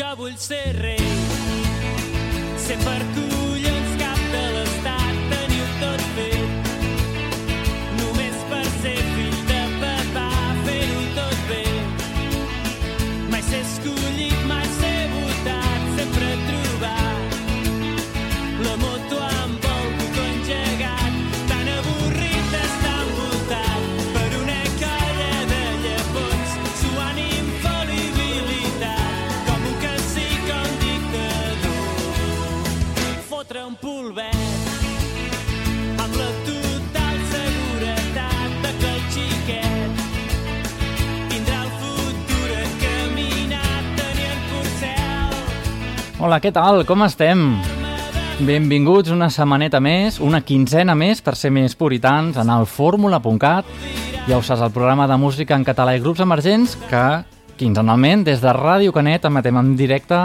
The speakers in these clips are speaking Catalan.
Jo vull ser rei, ser per Hola, què tal? Com estem? Benvinguts una setmaneta més, una quinzena més, per ser més puritans, en el fórmula.cat. Ja ho saps, el programa de música en català i grups emergents que quinzenalment des de Ràdio Canet emetem en directe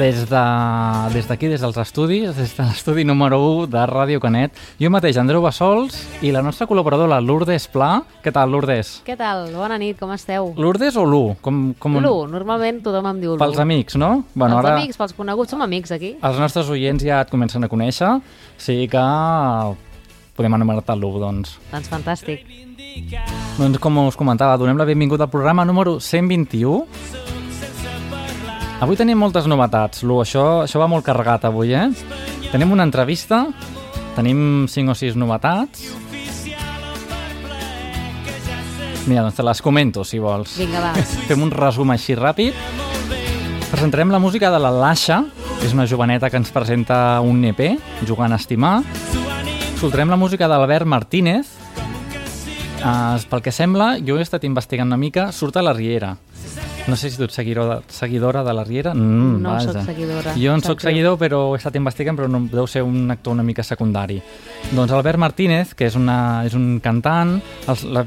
des de des d'aquí, des dels estudis, des de l'estudi número 1 de Ràdio Canet. Jo mateix, Andreu Bassols, i la nostra col·laboradora, Lourdes Pla. Què tal, Lourdes? Què tal? Bona nit, com esteu? Lourdes o Lu? Com, com... Lu, normalment tothom em diu Lu. Pels amics, no? Bueno, els amics, pels coneguts, som amics aquí. Els nostres oients ja et comencen a conèixer, o sigui que podem anomenar-te Lu, doncs. Doncs fantàstic. Doncs com us comentava, donem la benvinguda al programa número 121. Avui tenim moltes novetats, Lu, això, això va molt carregat avui, eh? Tenim una entrevista, tenim 5 o 6 novetats. Mira, doncs te les comento, si vols. Vinga, va. Fem un resum així ràpid. Presentarem la música de la Lasha, és una joveneta que ens presenta un EP, Jugant a Estimar. Soltarem la música d'Albert Martínez. Uh, pel que sembla, jo he estat investigant una mica, surt a la Riera. No sé si tu ets seguidora, seguidora de la Riera. Mm, No vaja. sóc seguidora, Jo en greu. seguidor, però he estat investigant, però no, deu ser un actor una mica secundari. Doncs Albert Martínez, que és, una, és un cantant,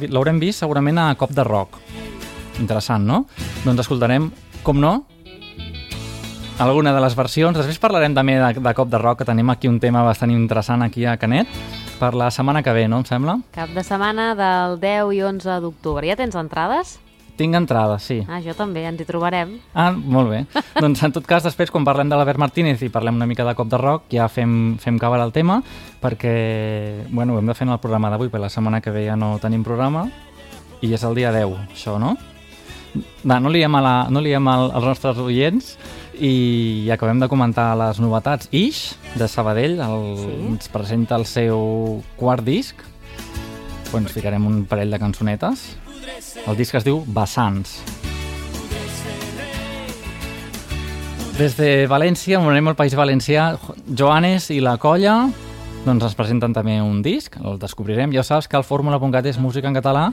l'haurem vist segurament a Cop de Rock. Interessant, no? Doncs escoltarem, com no, alguna de les versions. Després parlarem també de, de Cop de Rock, que tenim aquí un tema bastant interessant aquí a Canet, per la setmana que ve, no em sembla? Cap de setmana del 10 i 11 d'octubre. Ja tens entrades? Tinc entrada, sí. Ah, jo també, ens hi trobarem. Ah, molt bé. doncs en tot cas, després, quan parlem de l'Albert Martínez i parlem una mica de Cop de Rock, ja fem, fem cavar el tema, perquè, bueno, ho hem de fer en el programa d'avui, perquè la setmana que ve ja no tenim programa, i és el dia 10, això, no? Va, no liem, a la, no liem al, als nostres oients i acabem de comentar les novetats. Ix, de Sabadell, el, Sí. ens presenta el seu quart disc, on ens ficarem un parell de cançonetes. El disc es diu Vessants. Des de València, on anem al País Valencià, Joanes i la colla doncs ens presenten també un disc, el descobrirem. Ja saps que el Fórmula.cat és música en català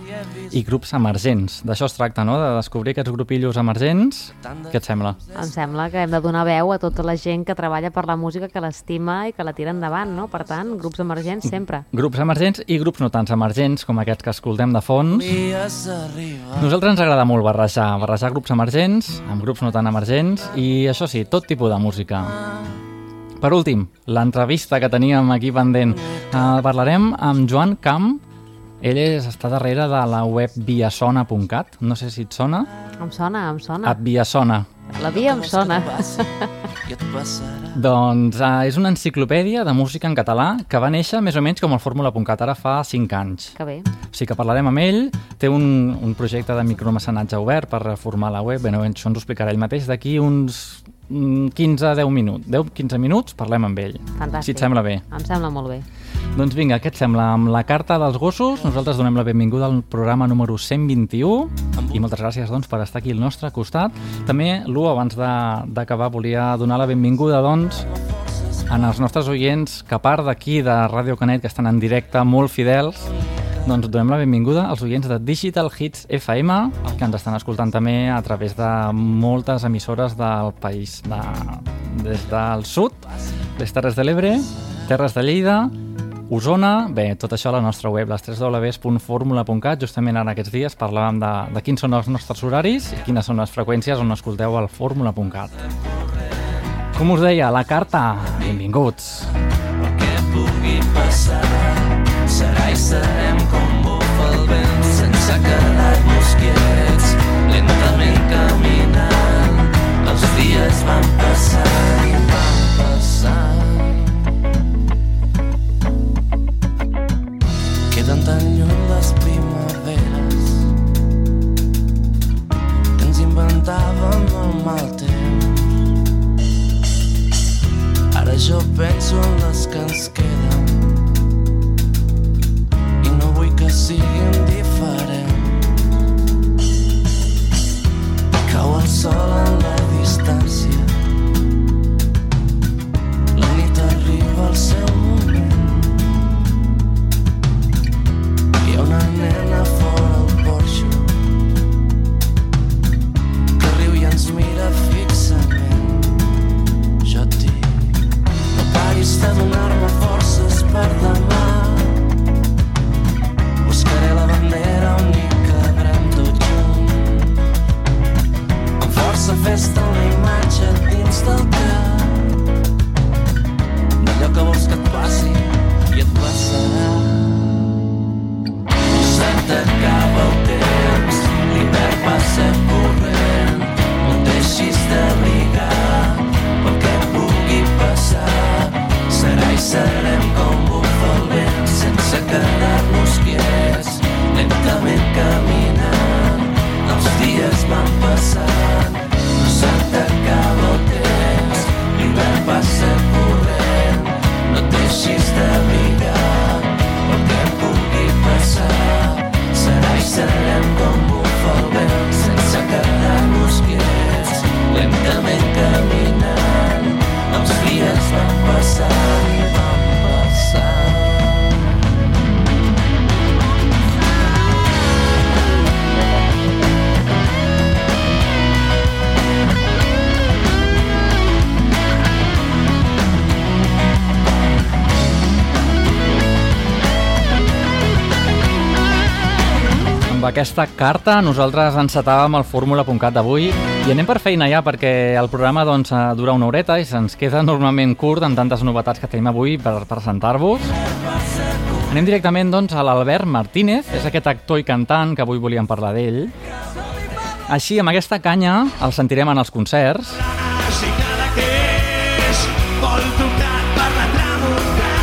i grups emergents. D'això es tracta, no?, de descobrir aquests grupillos emergents. Què et sembla? Em sembla que hem de donar veu a tota la gent que treballa per la música, que l'estima i que la tira endavant, no? Per tant, grups emergents sempre. Grups emergents i grups no tants emergents, com aquests que escoltem de fons. Nosaltres ens agrada molt barrejar, barrejar grups emergents amb grups no tan emergents i això sí, tot tipus de música. Per últim, l'entrevista que teníem aquí pendent. Uh, parlarem amb Joan Camp. Ell és, està darrere de la web viasona.cat. No sé si et sona. Em sona, em sona. Et Viasona. La via em sona. Doncs uh, és una enciclopèdia de música en català que va néixer més o menys com el Fórmula.cat, ara fa 5 anys. Que bé. O sigui que parlarem amb ell, té un, un projecte de micromecenatge obert per reformar la web, bueno, això ens ho explicarà ell mateix, d'aquí uns 15-10 minuts, 10-15 minuts parlem amb ell, Fantàstic. si et sembla bé. Em sembla molt bé. Doncs vinga, què et sembla? Amb la carta dels gossos, nosaltres donem la benvinguda al programa número 121 i moltes gràcies doncs, per estar aquí al nostre costat. També, Lu, abans de- d'acabar, volia donar la benvinguda doncs, en els nostres oients que a part d'aquí de Ràdio Canet, que estan en directe molt fidels, doncs donem la benvinguda als oients de Digital Hits FM, que ens estan escoltant també a través de moltes emissores del país, de, des del sud, les Terres de l'Ebre, Terres de Lleida, Osona, bé, tot això a la nostra web, les www.formula.cat. Justament ara aquests dies parlàvem de, de quins són els nostres horaris i quines són les freqüències on escolteu el fórmula.cat. Com us deia, la carta, benvinguts. que pugui passar mai serem com bufa el vent sense quedar-nos quiets lentament caminant. Els dies van passar i van passar queden tan lluny les primaveres. Que ens inventàvem el mal temps. Ara jo penso en les que ens queden no vull aquesta carta nosaltres encetàvem el fórmula.cat d'avui i anem per feina ja perquè el programa doncs, eh, dura una horeta i se'ns queda normalment curt amb tantes novetats que tenim avui per presentar-vos. Anem directament doncs, a l'Albert Martínez, és aquest actor i cantant que avui volíem parlar d'ell. Així, amb aquesta canya, el sentirem en els concerts.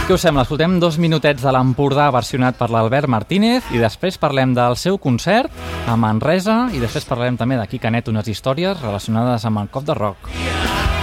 Què us sembla? Escoltem dos minutets de l'Empordà versionat per l'Albert Martínez i després parlem del seu concert a Manresa i després parlem també d'aquí Canet unes històries relacionades amb el cop de rock. Al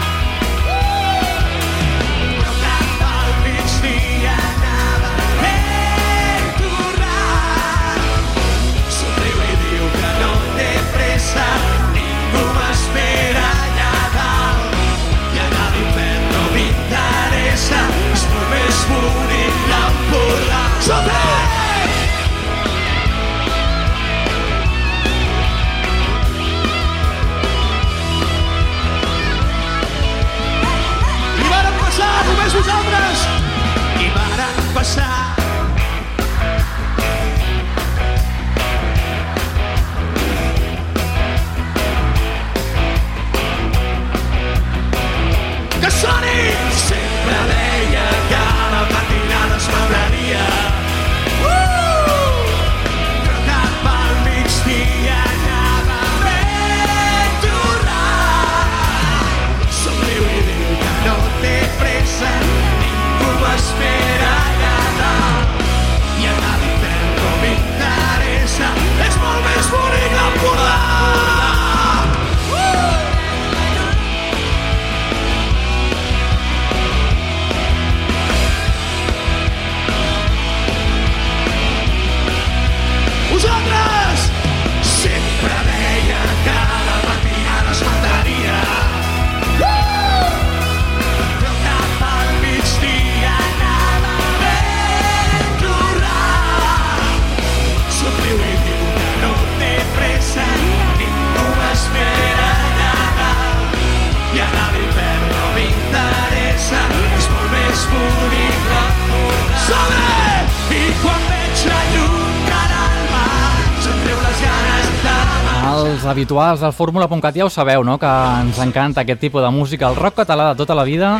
habituals del fórmula.cat ja ho sabeu, no?, que ens encanta aquest tipus de música, el rock català de tota la vida,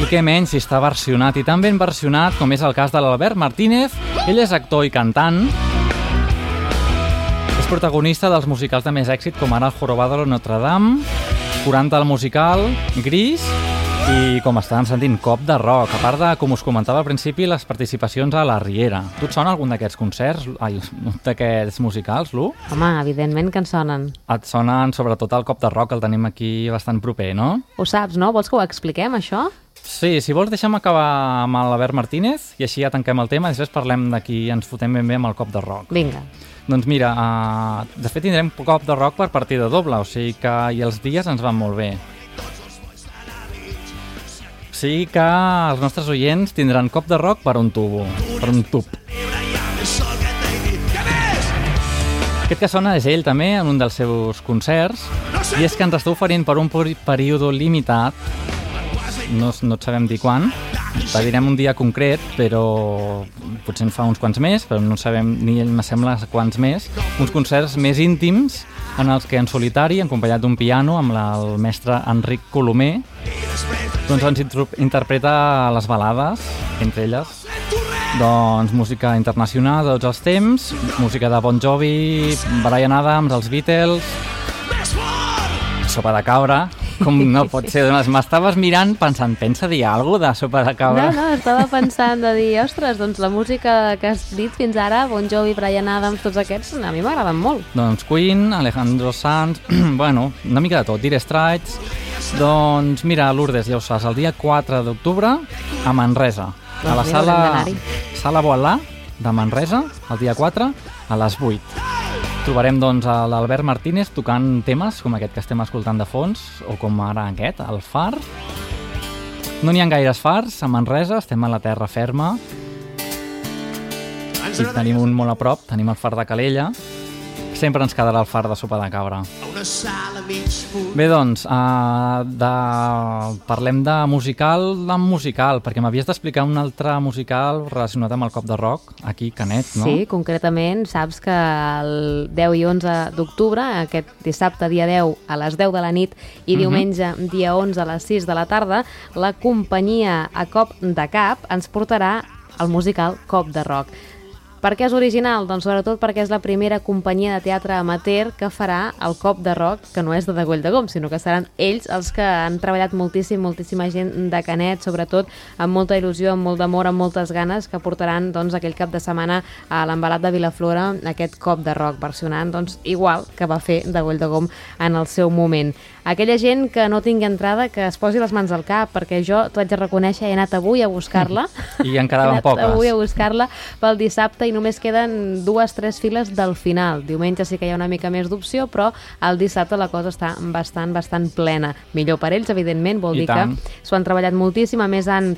i què menys si està versionat, i tan ben versionat com és el cas de l'Albert Martínez. Ell és actor i cantant, és protagonista dels musicals de més èxit, com ara El Jorobado de Notre Dame, 40 al musical, Gris, I com estàvem sentint, cop de rock. A part de, com us comentava al principi, les participacions a la Riera. Tu et sona algun d'aquests concerts, d'aquests musicals, Lu? Home, evidentment que en sonen. Et sonen sobretot el cop de rock, el tenim aquí bastant proper, no? Ho saps, no? Vols que ho expliquem, això? Sí, si vols deixa'm acabar amb l'Albert Martínez i així ja tanquem el tema i després parlem d'aquí ens fotem ben bé amb el cop de rock. Vinga. Doncs mira, uh, de fet tindrem cop de rock per partida doble, o sigui que i els dies ens van molt bé. Sigui que els nostres oients tindran cop de rock per un tubo, per un tub. Aquest que sona és ell també en un dels seus concerts i és que ens està oferint per un període limitat no, no et sabem dir quan te direm un dia concret però potser en fa uns quants més però no sabem ni ell me sembla quants més uns concerts més íntims en els que en solitari, acompanyat d'un piano amb el mestre Enric Colomer doncs ens interpreta les balades entre elles. Doncs música internacional de tots els temps, música de Bon Jovi, Brian Adams, els Beatles, sopa de cabra, com no pot ser. Doncs m'estaves mirant pensant, pensa dir alguna de sopa de No, cabra? no, estava pensant de dir, ostres, doncs la música que has dit fins ara, Bon Jovi, Brian Adams, tots aquests, a mi m'agraden molt. Doncs Queen, Alejandro Sanz, bueno, una mica de tot, Dire Straits. Doncs mira, Lourdes, ja ho saps, el dia 4 d'octubre a Manresa, a la Doncs mira, sala, sala Boalà de Manresa, el dia 4 a les 8. Trobarem doncs a l'Albert Martínez tocant temes com aquest que estem escoltant de fons o com ara aquest, el far. No n'hi ha gaires fars a Manresa, estem a la terra ferma i tenim un molt a prop, tenim el far de Calella. Sempre ens quedarà el far de sopa de cabra. Bé, doncs, uh, de... parlem de musical amb musical, perquè m'havies d'explicar un altre musical relacionat amb el cop de rock, aquí, Canet, no? Sí, concretament, saps que el 10 i 11 d'octubre, aquest dissabte, dia 10, a les 10 de la nit, i Mhm. diumenge, dia 11, a les 6 de la tarda, la companyia A Cop de Cap ens portarà el musical Cop de Rock. Per què és original? Doncs sobretot perquè és la primera companyia de teatre amateur que farà el cop de rock, que no és de Degoll de Gom, sinó que seran ells els que han treballat moltíssim, moltíssima gent de Canet, sobretot amb molta il·lusió, amb molt d'amor, amb moltes ganes, que portaran doncs, aquell cap de setmana a l'embalat de Vilaflora aquest cop de rock, versionant doncs, igual que va fer Degoll de Gom en el seu moment. Aquella gent que no tingui entrada, que es posi les mans al cap, perquè jo, t'ho haig de reconèixer, he anat avui a buscar-la. I en He quedaven anat poques. Avui a buscar-la pel dissabte i només queden dues, tres files del final. Diumenge sí que hi ha una mica més d'opció, però el dissabte la cosa està bastant, bastant plena. Millor per ells, evidentment, vol I dir tant. que s'ho han treballat moltíssim, a més han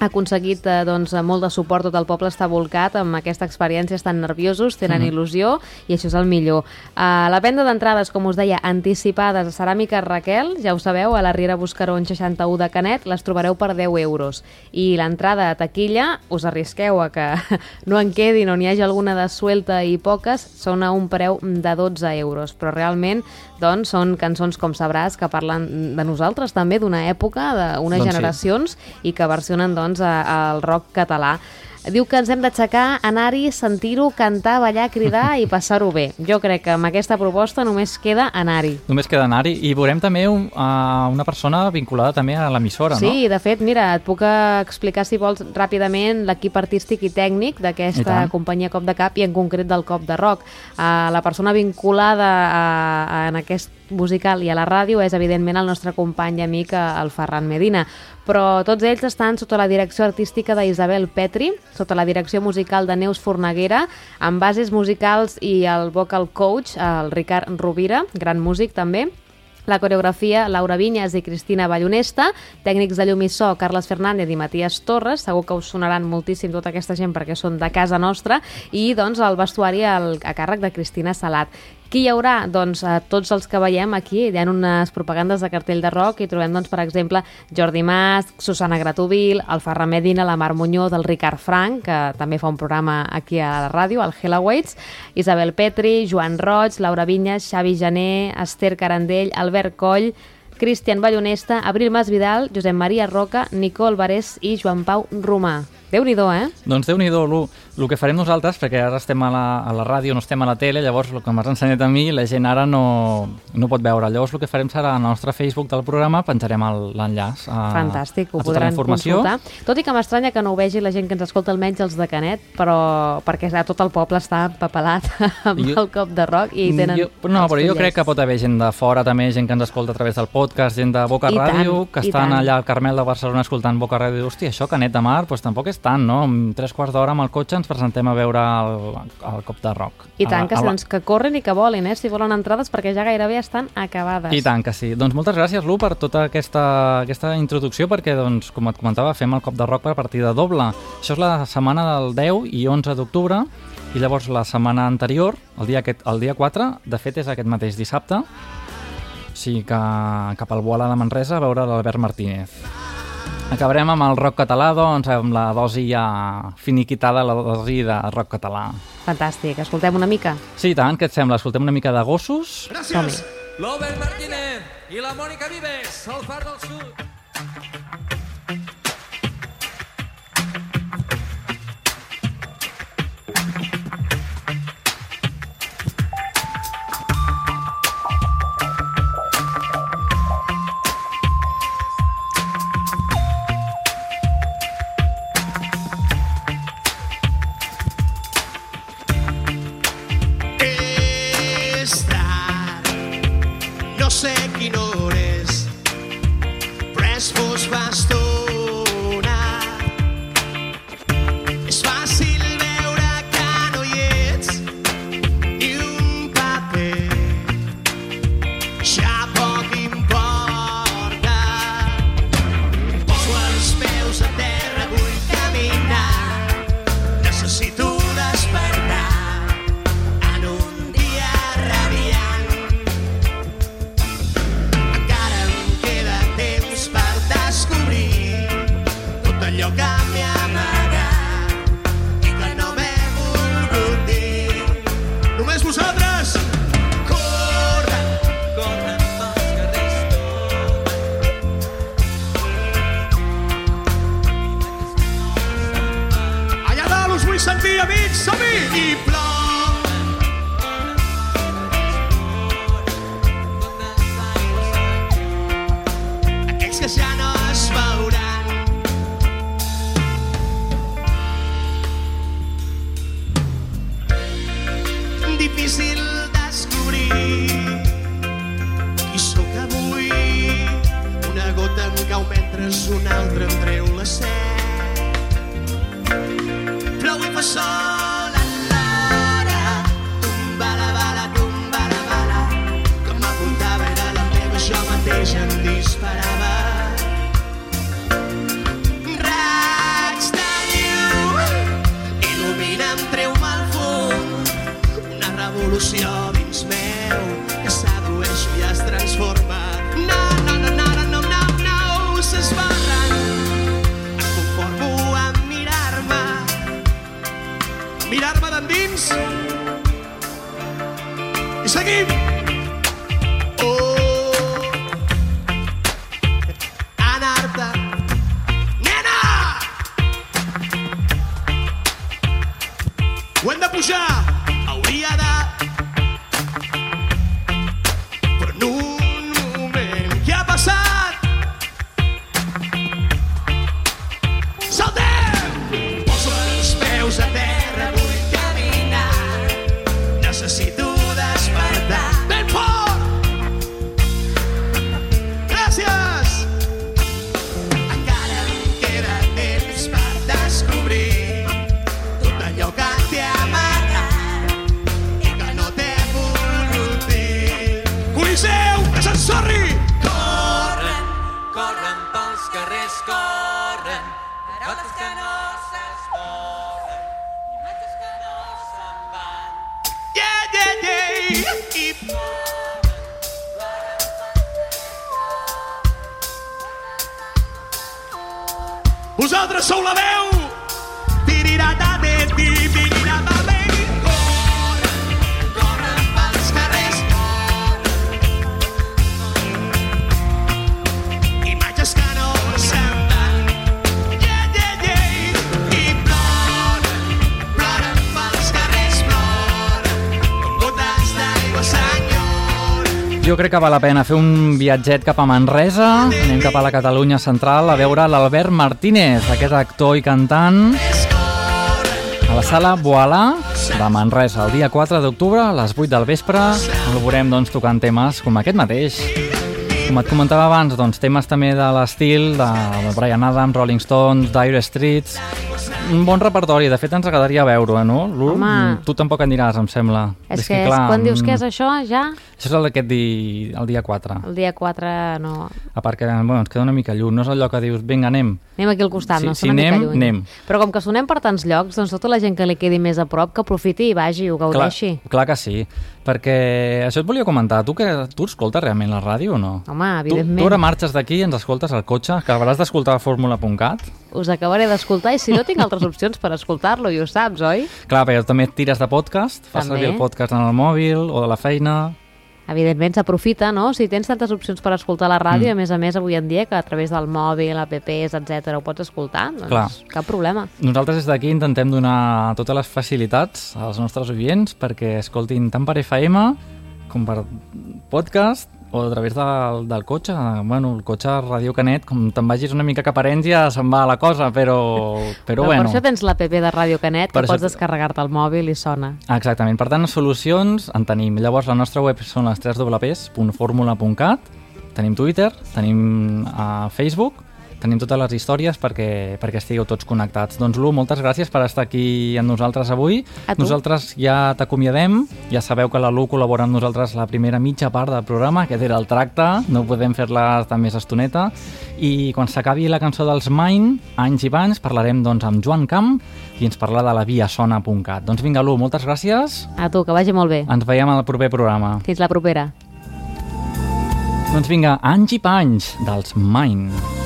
aconseguit eh, doncs, molt de suport, tot el poble està volcat amb aquesta experiència, estan nerviosos, tenen Mhm. il·lusió i això és el millor. Uh, la venda d'entrades, com us deia, anticipades a Ceràmica Raquel, ja ho sabeu, a la Riera Buscarón 61 de Canet, les trobareu per 10 euros. I l'entrada a taquilla, us arrisqueu a que no en quedin o n'hi hagi alguna de suelta i poques, són a un preu de 12 euros. Però realment doncs, són cançons, com sabràs, que parlen de nosaltres també, d'una època, d'unes Doncs sí. generacions, i que versionen doncs, a- al rock català. Diu que ens hem d'aixecar, anar-hi, sentir-ho, cantar, ballar, cridar i passar-ho bé. Jo crec que amb aquesta proposta només queda anar-hi. Només queda anar-hi. I veurem també un, uh, una persona vinculada també a l'emissora, Sí, de fet, mira, et puc explicar, si vols, ràpidament l'equip artístic i tècnic d'aquesta companyia Cop de Cap i en concret del Cop de Rock. Uh, la persona vinculada a, a, en aquest musical i a la ràdio és, evidentment, el nostre company i amic, el Ferran Medina. Però tots ells estan sota la direcció artística d'Isabel Petri, sota la direcció musical de Neus Fornaguera, amb bases musicals i el vocal coach, el Ricard Rovira, gran músic també, la coreografia, Laura Vinyes i Cristina Ballonesta, tècnics de llum i so, Carles Fernández i Matías Torres, segur que us sonaran moltíssim tota aquesta gent perquè són de casa nostra, i doncs el vestuari al, a càrrec de Cristina Salat. Qui hi haurà? Doncs a tots els que veiem aquí, hi ha unes propagandes de cartell de rock i trobem, doncs, per exemple, Jordi Mas, Susana Gratovil, el Ferran Medina, la Mar Muñoz, el Ricard Frank, que també fa un programa aquí a la ràdio, el Hellaweights, Isabel Petri, Joan Roig, Laura Vinyes, Xavi Jané, Esther Carandell, Albert Coll, Cristian Ballonesta, Abril Masvidal, Josep Maria Roca, Nicole Barés i Joan Pau Romà. Déu-n'hi-do, eh? Doncs déu nhi Lu. El que farem nosaltres, perquè ara estem a la, a la ràdio, no estem a la tele, llavors el que m'has ensenyat a mi, la gent ara no, no pot veure. Llavors el que farem serà al nostre Facebook del programa, penjarem l'enllaç a, Fantàstic, ho a tota la informació. consultar. Tot i que m'estranya que no ho vegi la gent que ens escolta almenys els de Canet, però perquè ja tot el poble està empapelat amb Jo- el cop de rock i tenen jo, no, però jo crec que pot haver gent de fora també, gent que ens escolta a través del podcast, gent de Boca I tant, Ràdio, que i estan tant. allà al Carmel de Barcelona escoltant Boca Ràdio. Hòstia, això Canet de Mar, doncs tampoc és tant, no? En tres quarts d'hora amb el cotxe ens presentem a veure el, el cop de rock. I tant, que, A a doncs, que corren i que volen, eh? si volen entrades, perquè ja gairebé estan acabades. I tant que sí. Doncs moltes gràcies, Lu, per tota aquesta, aquesta introducció, perquè, doncs, com et comentava, fem el cop de rock per partida doble. Això és la setmana del 10 i 11 d'octubre, i llavors la setmana anterior, el dia, aquest, el dia 4, de fet és aquest mateix dissabte, o sigui que cap al Boala de Manresa a veure l'Albert Martínez. Acabarem amb el rock català, doncs, amb la dosi ja finiquitada, la dosi de rock català. Fantàstic, escoltem una mica. Sí, tant, què et sembla? Escoltem una mica de gossos? Som-hi. L'Obert Martínez i la Mònica Vives, al Far del Sud. Revolució dins meu que sedueix i es transforma. No, no, no, no, no, no, no, no, s'esbarren. Em conformo a mirar-me, mirar-me d'endins. I seguim. Jo crec que val la pena fer un viatget cap a Manresa, anem cap a la Catalunya central a veure l'Albert Martínez, aquest actor i cantant, a la sala Boalà de Manresa, el dia 4 d'octubre a les 8 del vespre. El veurem doncs, tocant temes com aquest mateix. Com et comentava abans, doncs, temes també de l'estil de Brian Adams, Rolling Stones, Dire Streets... Un bon repertori, de fet ens agradaria veure-ho, eh, no? Home. Tu tampoc en diràs, em sembla. És, que, és, quan dius que és mm, això, ja, Això és el d'aquest di... el dia 4. el dia 4 no... A part que bueno, ens queda una mica lluny, no és allò que dius, vinga, anem. Anem aquí al costat, Si- no? si mica anem, lluny. anem. Però com que sonem per tants llocs, doncs tota la gent que li quedi més a prop, que aprofiti i vagi, ho gaudeixi. Clar, clar que sí, perquè això et volia comentar, tu que tu escoltes realment la ràdio o no? Home, Tu, evidentment. tu ara marxes d'aquí i ens escoltes al cotxe, que acabaràs d'escoltar fórmula.cat. Us acabaré d'escoltar i si no tinc altres opcions per escoltar-lo, i ho saps, oi? Clar, perquè també et tires de podcast, fas servir el podcast en el mòbil o de la feina... Evidentment s'aprofita, no? Si tens tantes opcions per escoltar la ràdio, Mm. a més a més avui en dia que a través del mòbil, apps, etc ho pots escoltar, doncs Clar. cap problema. Nosaltres des d'aquí intentem donar totes les facilitats als nostres oients perquè escoltin tant per FM com per podcast o a través del, del cotxe. Bueno, el cotxe Radio Canet, com te'n vagis una mica cap a Arenys ja se'n va la cosa, però, però, Però bueno. per això tens l'app de Ràdio Canet, Per que això- pots descarregar-te al mòbil i sona. Exactament. Per tant, solucions en tenim. Llavors, la nostra web són les 3 www.formula.cat, tenim Twitter, tenim a Facebook, tenim totes les històries perquè, perquè estigueu tots connectats. Doncs, Lu, moltes gràcies per estar aquí amb nosaltres avui. Nosaltres ja t'acomiadem. Ja sabeu que la Lu col·labora amb nosaltres la primera mitja part del programa, aquest era el tracte, no podem fer-la estar més estoneta. I quan s'acabi la cançó dels Mine, anys i abans, parlarem doncs, amb Joan Camp i ens parla de la viasona.cat. Doncs vinga, Lu, moltes gràcies. A tu, que vagi molt bé. Ens veiem al proper programa. Fins la propera. Doncs vinga, anys i panys dels. Condemnat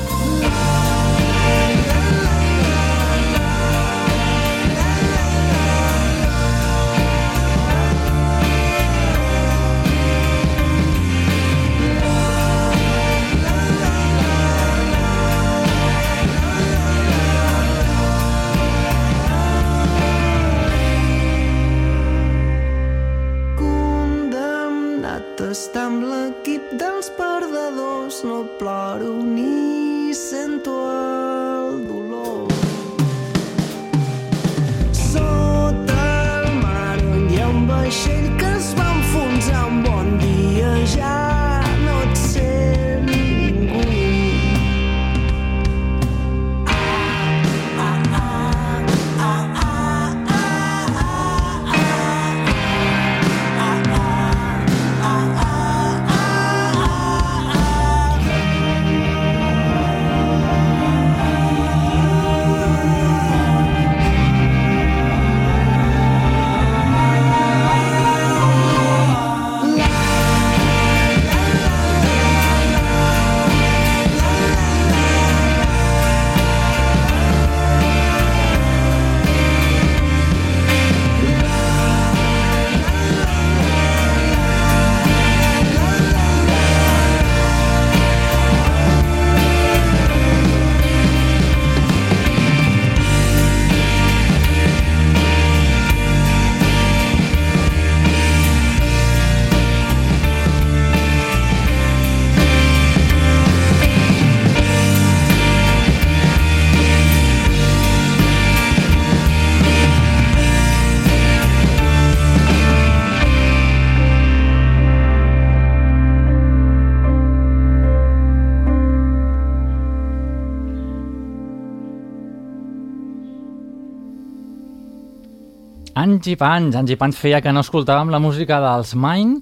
Anys i pans, anys i pans feia que no escoltàvem la música dels Mine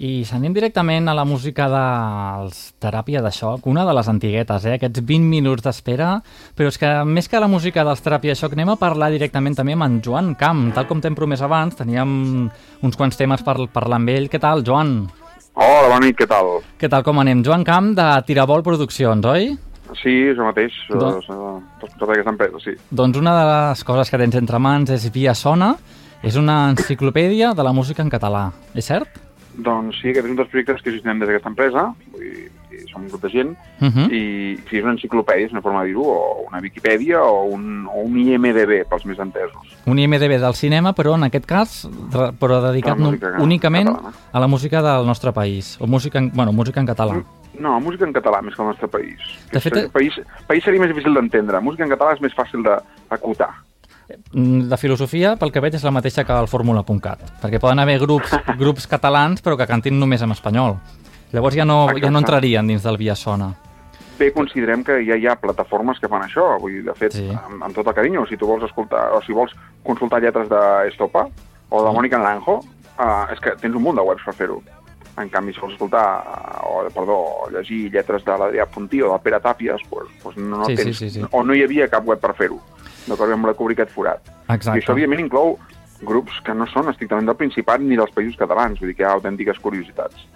i s'anem directament a la música dels Teràpia de Xoc, una de les antiguetes, eh? aquests 20 minuts d'espera, però és que més que la música dels Teràpia de Xoc anem a parlar directament també amb en Joan Camp, tal com t'hem promès abans, teníem uns quants temes per parlar amb ell. Què tal, Joan? Hola, bona nit, què tal? Què tal, com anem? Joan Camp de Tirabol Produccions, oi? Sí, jo mateix, Doncs- doncs... responsable d'aquesta empresa, sí. Doncs una de les coses que tens entre mans és Via Sona, és una enciclopèdia de la música en català, és cert? Doncs sí, aquest és un dels projectes que gestionem des d'aquesta empresa, vull dir, i som un grup de gent, Mhm. i si és una enciclopèdia, és una forma de dir-ho, o una Viquipèdia, o un, o un IMDB, pels més entesos. Un IMDB del cinema, però en aquest cas però dedicat no, únicament catalana. a la música del nostre país, o música en, bueno, música en català. No, música en català més que el nostre país. De fet, el país, país seria més difícil d'entendre. Música en català és més fàcil d'acotar. Mm, La filosofia, pel que veig, és la mateixa que el fórmula.cat, perquè poden haver grups, grups catalans però que cantin només en espanyol. Llavors ja no, ja no entrarien dins del Via Sona. Bé, considerem que ja hi ha plataformes que fan això, vull dir, de fet, Sí. sí. amb, amb tot el carinyo, si tu vols escoltar, o si vols consultar lletres d'Estopa o de Mònica Naranjo, uh, és que tens un munt de webs per fer-ho. En canvi, si vols escoltar, uh, o, perdó, llegir lletres de l'Adrià Puntí o del Pere Tàpies, pues, pues no, no Sí, sí, tens, sí, sí. o no hi havia cap web per fer-ho. D'acord, vam voler cobrir aquest forat. Exacte. I això, evidentment, inclou grups que no són estrictament del Principat ni dels països catalans, vull dir que hi ha autèntiques curiositats.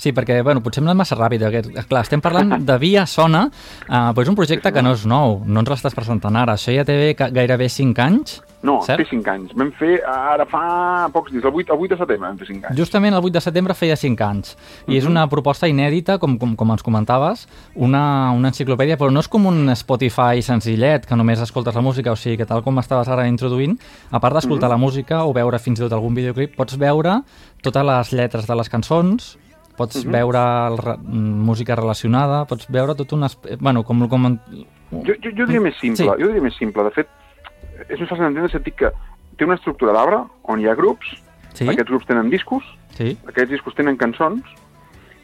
Sí, perquè, bueno, potser hem anat massa ràpid. Aquest, clar, estem parlant de Via Sona, uh, però és un projecte que no és nou, no ens l'estàs presentant ara. Això ja té gairebé 5 anys, No, cert? té 5 anys. Vam fer ara fa pocs dies, el 8, el 8 de setembre vam fer 5 anys. Justament el 8 de setembre feia 5 anys. I és una proposta inèdita, com, com, com ens comentaves, una, una enciclopèdia, però no és com un Spotify senzillet, que només escoltes la música, o sigui que tal com estaves ara introduint, a part d'escoltar la música o veure fins i tot algun videoclip, pots veure totes les lletres de les cançons, pots veure el, re- música relacionada, pots veure tot un... Bueno, com... com Jo, jo, jo diria més simple, Sí. jo diria més simple. De fet, és més fàcil d'entendre sentit que té una estructura d'arbre on hi ha grups, Sí? aquests grups tenen discos, Sí? aquests discos tenen cançons,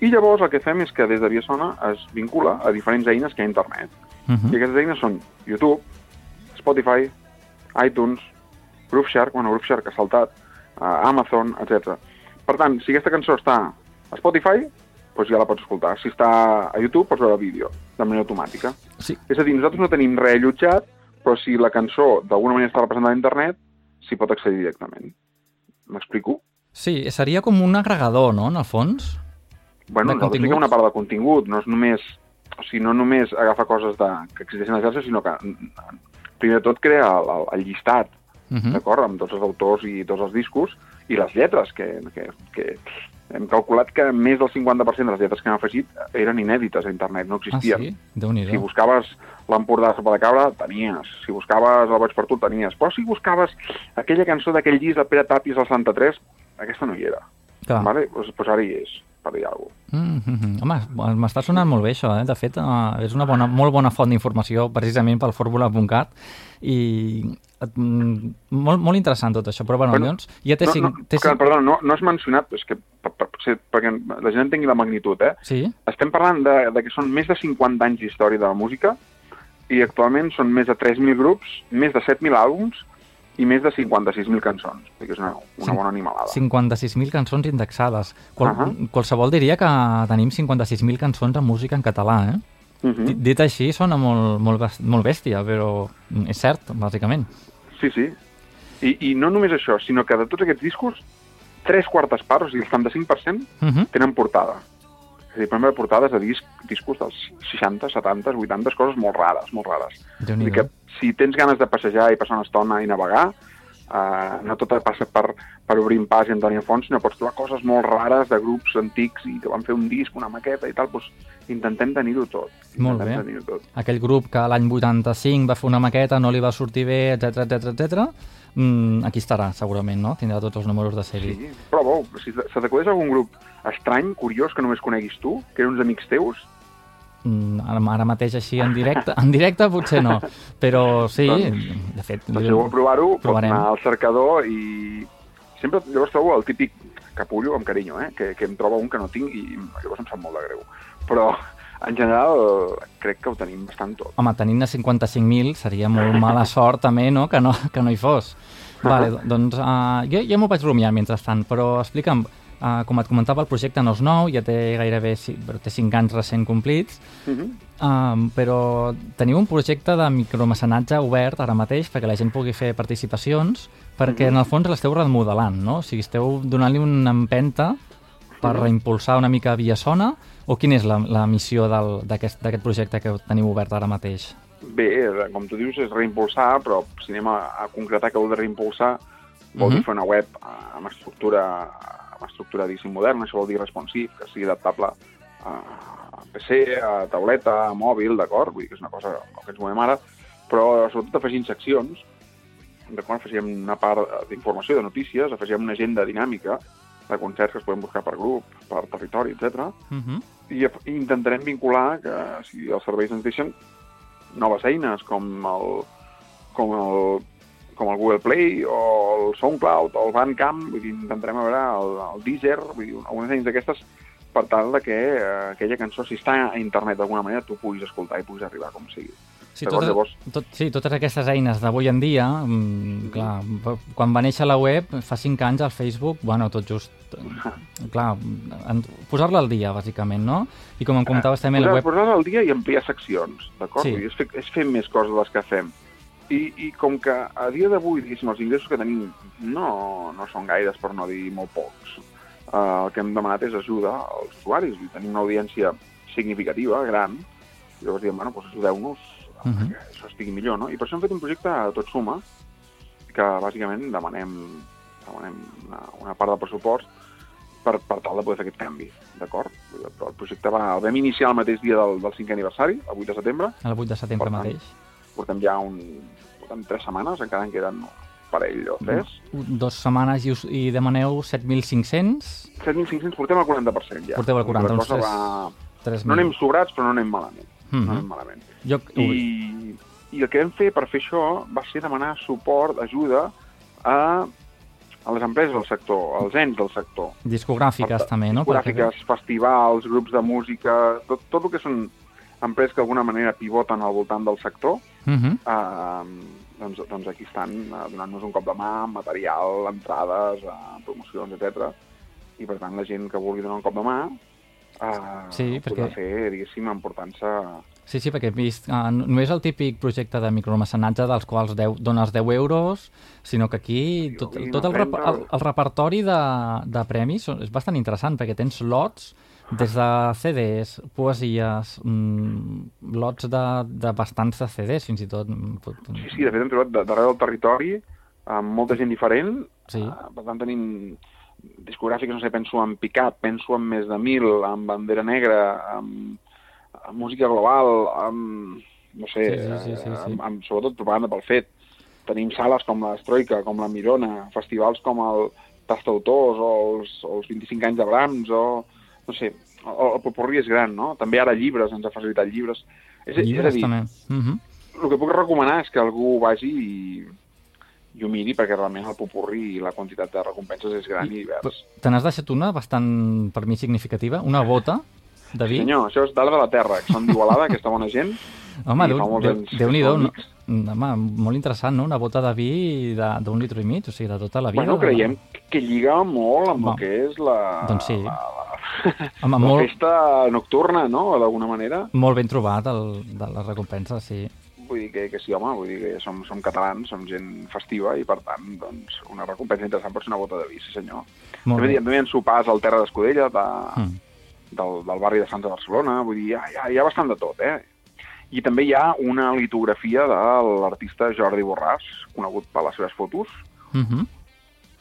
i llavors el que fem és que des de Via Sona es vincula a diferents eines que hi ha a internet. Uh I -huh. aquestes eines són YouTube, Spotify, iTunes, Grooveshark, bueno, Grooveshark ha saltat, uh, Amazon, etc. Per tant, si aquesta cançó està a Spotify, doncs ja la pots escoltar. Si està a YouTube, pots veure el vídeo, de manera automàtica. sí. És a dir, nosaltres no tenim res allotjat, però si la cançó d'alguna manera està representada a internet, s'hi pot accedir directament. M'explico? Sí, seria com un agregador, no?, en el fons? Bueno, De nosaltres una part de contingut, no és només... O sigui, no només agafa coses de, que existeixen a les xarxes, sinó que mm, primer de tot crea el, el, el llistat, Uh -huh. d'acord?, amb tots els autors i tots els discos, i les lletres, que, que, que hem calculat que més del 50% de les lletres que hem afegit eren inèdites a internet, no Ah, existien. sí? Déu-n'hi-do. Si buscaves l'Empordà de Sopa de Cabra, tenies. Si buscaves el Boig per tu, tenies. Però si buscaves aquella cançó d'aquell disc de Pere Tàpies al Santa 3, aquesta no hi era. Clar. Vale? Pues, pues ara hi és, per dir alguna cosa. Mm -hmm. Home, m'està sonant molt bé això, eh? De fet, uh, és una bona, molt bona font d'informació precisament pel fórmula.cat i mm, molt, molt interessant tot això, però bueno, Bueno, llavors ja té no, cinc... no, té clar, cinc... perdona, no, no has mencionat, és que, per, per, potser perquè la gent entengui la magnitud, eh? Sí? Estem parlant de, de que són més de 50 anys d'història de la música i actualment són més de 3.000 grups, més de 7.000 àlbums i més de 56.000 cançons. Que és una, una bona animalada. 56.000 cançons indexades. Qual, uh. -huh. Qualsevol diria que tenim 56.000 cançons de música en català, eh? Uh Dit- -huh. Dit així sona molt, molt, molt bèstia, però és cert, bàsicament. Sí, sí. I, I no només això, sinó que de tots aquests discos, tres quartes parts, o sigui, el 75%, Uh -huh. tenen portada. És a dir, podem portades de disc, discos dels 60, 70, 80, coses molt rares, molt rares. déu nhi si tens ganes de passejar i passar una estona i navegar, uh, no tot passa per, per obrir un pas i Antònia Font, sinó pots trobar coses molt rares de grups antics i que van fer un disc, una maqueta i tal, doncs intentem tenir-ho tot. Molt bé. tot. aquell grup que l'any 85 va fer una maqueta, no li va sortir bé, etc etc etc. Mm, aquí estarà, segurament, no? Tindrà tots els números de sèrie. Sí, però bo, si se t'acudeix algun grup estrany, curiós, que només coneguis tu, que eren uns amics teus, ara, ara mateix així en directe, en directe potser no, però sí, de fet... doncs si vol provar-ho, pot Provarem. anar al cercador i sempre llavors trobo el típic capullo, amb carinyo, eh? que, que em troba un que no tinc i llavors em sap molt de greu. Però, en general, crec que ho tenim bastant tot. Home, tenint-ne 55.000 seria molt mala sort també, no?, que no, que no hi fos. Vale, do- doncs uh, jo ja m'ho vaig rumiar mentrestant, però explica'm, uh, com et comentava, el projecte no és nou, ja té gairebé té 5 anys recent complits, Uh -huh. Um, però teniu un projecte de micromecenatge obert ara mateix perquè la gent pugui fer participacions perquè en el fons l'esteu remodelant, no? O sigui, esteu donant-li una empenta per reimpulsar una mica Via Sona o quina és la, la missió del- d'aquest projecte que teniu obert ara mateix? Bé, com tu dius, és reimpulsar, però si anem a, a concretar que vol dir reimpulsar, vol dir Mhm. fer una web eh, amb estructura, amb estructura diguéssim moderna, això vol dir responsive, que sigui adaptable a, a PC, a tauleta, a mòbil, d'acord? Vull dir que és una cosa amb que ens movem ara, però sobretot afegint seccions, d'acord? Afegim una part d'informació, de notícies, afegim una agenda dinàmica de concerts que es poden buscar per grup, per territori, etc. Uh -huh. I intentarem vincular que si els serveis ens deixen noves eines com el, com el, com el Google Play o el SoundCloud o el Bandcamp, vull dir, intentarem veure el, el Deezer, vull dir, algunes eines d'aquestes per tal de que eh, aquella cançó, si està a internet d'alguna manera, tu puguis escoltar i puguis arribar com sigui. Sí, totes, llavors- tot, sí, totes aquestes eines d'avui en dia, mm, clar, quan va néixer la web, fa 5 anys al Facebook, bueno, tot just, clar, posar-la al dia, bàsicament, no? I com em comentaves també, la Posar, web... posar al dia i ampliar seccions, d'acord? Sí. És, fer, és fer més coses de les que fem. I, i com que a dia d'avui, diguéssim, els ingressos que tenim no, no són gaires, per no dir molt pocs, eh, el que hem demanat és ajuda als usuaris. Dir, tenim una audiència significativa, gran, i llavors diem, bueno, doncs ajudeu-nos a Mhm. que això estigui millor, no? I per això hem fet un projecte a tot suma, que bàsicament demanem, demanem una, una part del pressupost per, per tal de poder fer aquest canvi, d'acord? Però el projecte va, el vam iniciar el mateix dia del, del 5è aniversari, el 8 de setembre, El 8 de setembre Per tant, mateix. Portem ja un, portem tres setmanes, encara en queden un parell o tres. Dos setmanes i, us, i demaneu 7.500, 7.500, portem el 40% ja. Porteu el 40, La uns cosa tres- va... 3.000. No anem sobrats, però no anem malament. Mhm. No anem malament. Jo, I, I el que vam fer per fer això va ser demanar suport, ajuda a, a les empreses del sector, als ens del sector. discogràfiques Per- també, no? Perquè- Discogràfiques, festivals, grups de música, tot, tot el que són empreses que d'alguna manera pivoten al voltant del sector, Mhm. eh, doncs, doncs aquí estan eh, donant-nos un cop de mà, material, entrades, eh, promocions, etc. I per tant la gent que vulgui donar un cop de mà eh, Sí, ho podrà perquè- fer, diguéssim, emportant-se... Sí, sí, perquè he vist, uh, no és el típic projecte de micromecenatge dels quals 10, dones 10 euros, sinó que aquí tot, tot el, el, el repertori de, de premis és bastant interessant, perquè tens lots des de CDs, poesies, mm, lots de, de bastants de CDs, fins i tot. mm, Sí, sí, de fet hem trobat darrere del territori amb molta gent diferent. Sí. Eh, per tant, tenim discogràfiques, no sé, penso en Picap, penso en Més de Mil, en Bandera Negra, en, en música global, en, no sé, Sí, sí, sí, sí, sí. Amb, amb, sobretot propaganda pel fet. Tenim sales com l'Estroika, com la Mirona, festivals com el Tastautors o els, o els 25 anys de Brahms, o, no sé, el, el popurrí és gran, no? També ara llibres, ens ha facilitat llibres. És, és a Llibres dir, també. Mhm. el que puc recomanar és que algú vagi i, i ho miri, perquè realment el popurrí i la quantitat de recompenses és gran i, divers. Te n'has deixat una bastant, per mi, significativa, una bota de vi. Senyor, això és dalt de la terra, que són d'Igualada, aquesta bona gent. Home, i Déu, no? Home, molt interessant, no? Una bota de vi de- d'un litre i mig, o sigui, de tota la vida. Bueno, de- creiem que lliga molt amb Va. el que és la, Doncs sí. la, la, Home, la molt, festa nocturna, no?, d'alguna manera. molt ben trobat, el, de les recompenses, sí. Vull dir que, que sí, home, vull dir que som, som catalans, som gent festiva i, per tant, doncs, una recompensa interessant pot ser una bota de vi, sí senyor. Molt també, bé. també hi ha sopars al Terra d'Escudella, de, Mm. del, del barri de Sants de Barcelona, vull dir, hi ha, hi ha, hi ha bastant de tot, eh? I també hi ha una litografia de l'artista Jordi Borràs, conegut per les seves fotos, Mhm.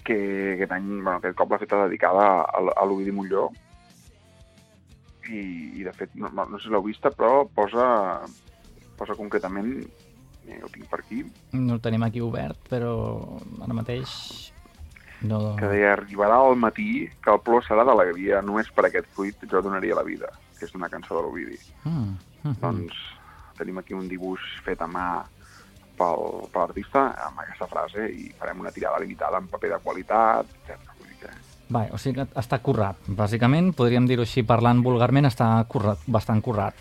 que aquest any, bueno, aquest cop l'ha feta dedicada a, a l'Ovidi Montlló. I, I, de fet, no, no sé si l'heu vista, però posa, posa concretament, mira, ho tinc per aquí, No el tenim aquí obert, però ara mateix no... que deia, arribarà al matí que el plor serà d'alegria, només per aquest fruit jo donaria la vida, que és una cançó de l'Ovidi. Mm. Mhm. Doncs tenim aquí un dibuix fet a mà pel, per l'artista amb aquesta frase i farem una tirada limitada en paper de qualitat, etc. Va, o sigui que està currat. Bàsicament, podríem dir-ho així, parlant vulgarment, està currat, bastant currat.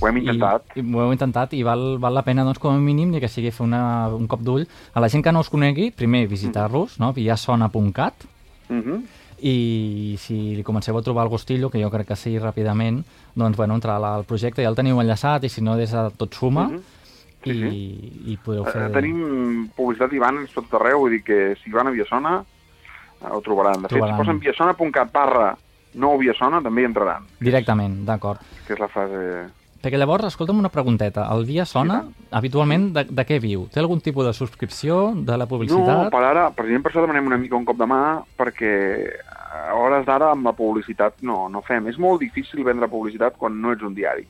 Ho hem intentat. I, i ho heu intentat i val, val la pena, doncs, com a mínim, ni que sigui fer una, un cop d'ull. A la gent que no us conegui, primer visitar-los, no? viasona.cat, Mm -hmm. i si li comenceu a trobar el gustillo, que jo crec que sí, ràpidament, doncs, bueno, entrar al projecte, ja el teniu enllaçat, i si no, des de tot suma, Mhm. Sí, i, i podeu fer... Eh, tenim publicitat i bans tot arreu, vull dir que si van a Viasona ho trobaran. De fet, Trobaran. si posen viasona.cat barra nou Viasona també hi entraran, Directament, d'acord. que és la frase... Perquè llavors, escolta'm una pregunteta. El dia sona, Sí, habitualment, de, de què viu? Té algun tipus de subscripció, de la No, publicitat? per ara, precisament per això demanem una mica un cop de mà, perquè a hores d'ara amb la publicitat no, no fem. És molt difícil vendre publicitat quan no ets un diari.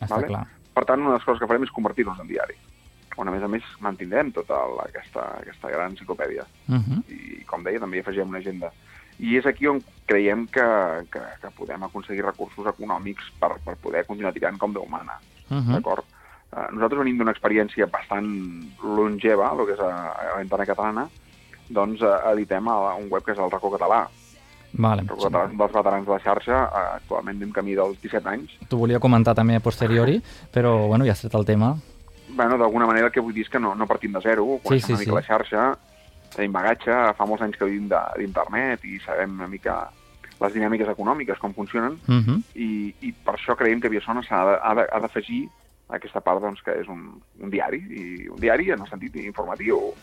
Està Vale. clar. Per tant, una de les coses que farem és convertir-nos en diari, on a més a més mantindrem tota la, aquesta, aquesta gran enciclopèdia. Uh -huh. I, com deia, també hi afegim una agenda. I és aquí on creiem que, que, que podem aconseguir recursos econòmics per, per poder continuar tirant com Déu mana. Uh -huh. D'acord? Eh, nosaltres venim d'una experiència bastant longeva, el que és a, a la ventana catalana, doncs eh, editem a un web que és el Racó Català. Vale. És un dels veterans de la xarxa, eh, actualment anem camí dels 17 anys. T'ho volia comentar també a posteriori, però bueno, ja has tret el tema. Bueno, d'alguna manera el que vull dir és que no, no partim de zero, coneixem sí, una mica sí. la xarxa, tenim bagatge, fa molts anys que vivim d'internet i sabem una mica les dinàmiques econòmiques, com funcionen, Uh -huh. i, i per això creiem que de- ha d'afegir aquesta part doncs, que és un, un diari, i un diari en el sentit informatiu,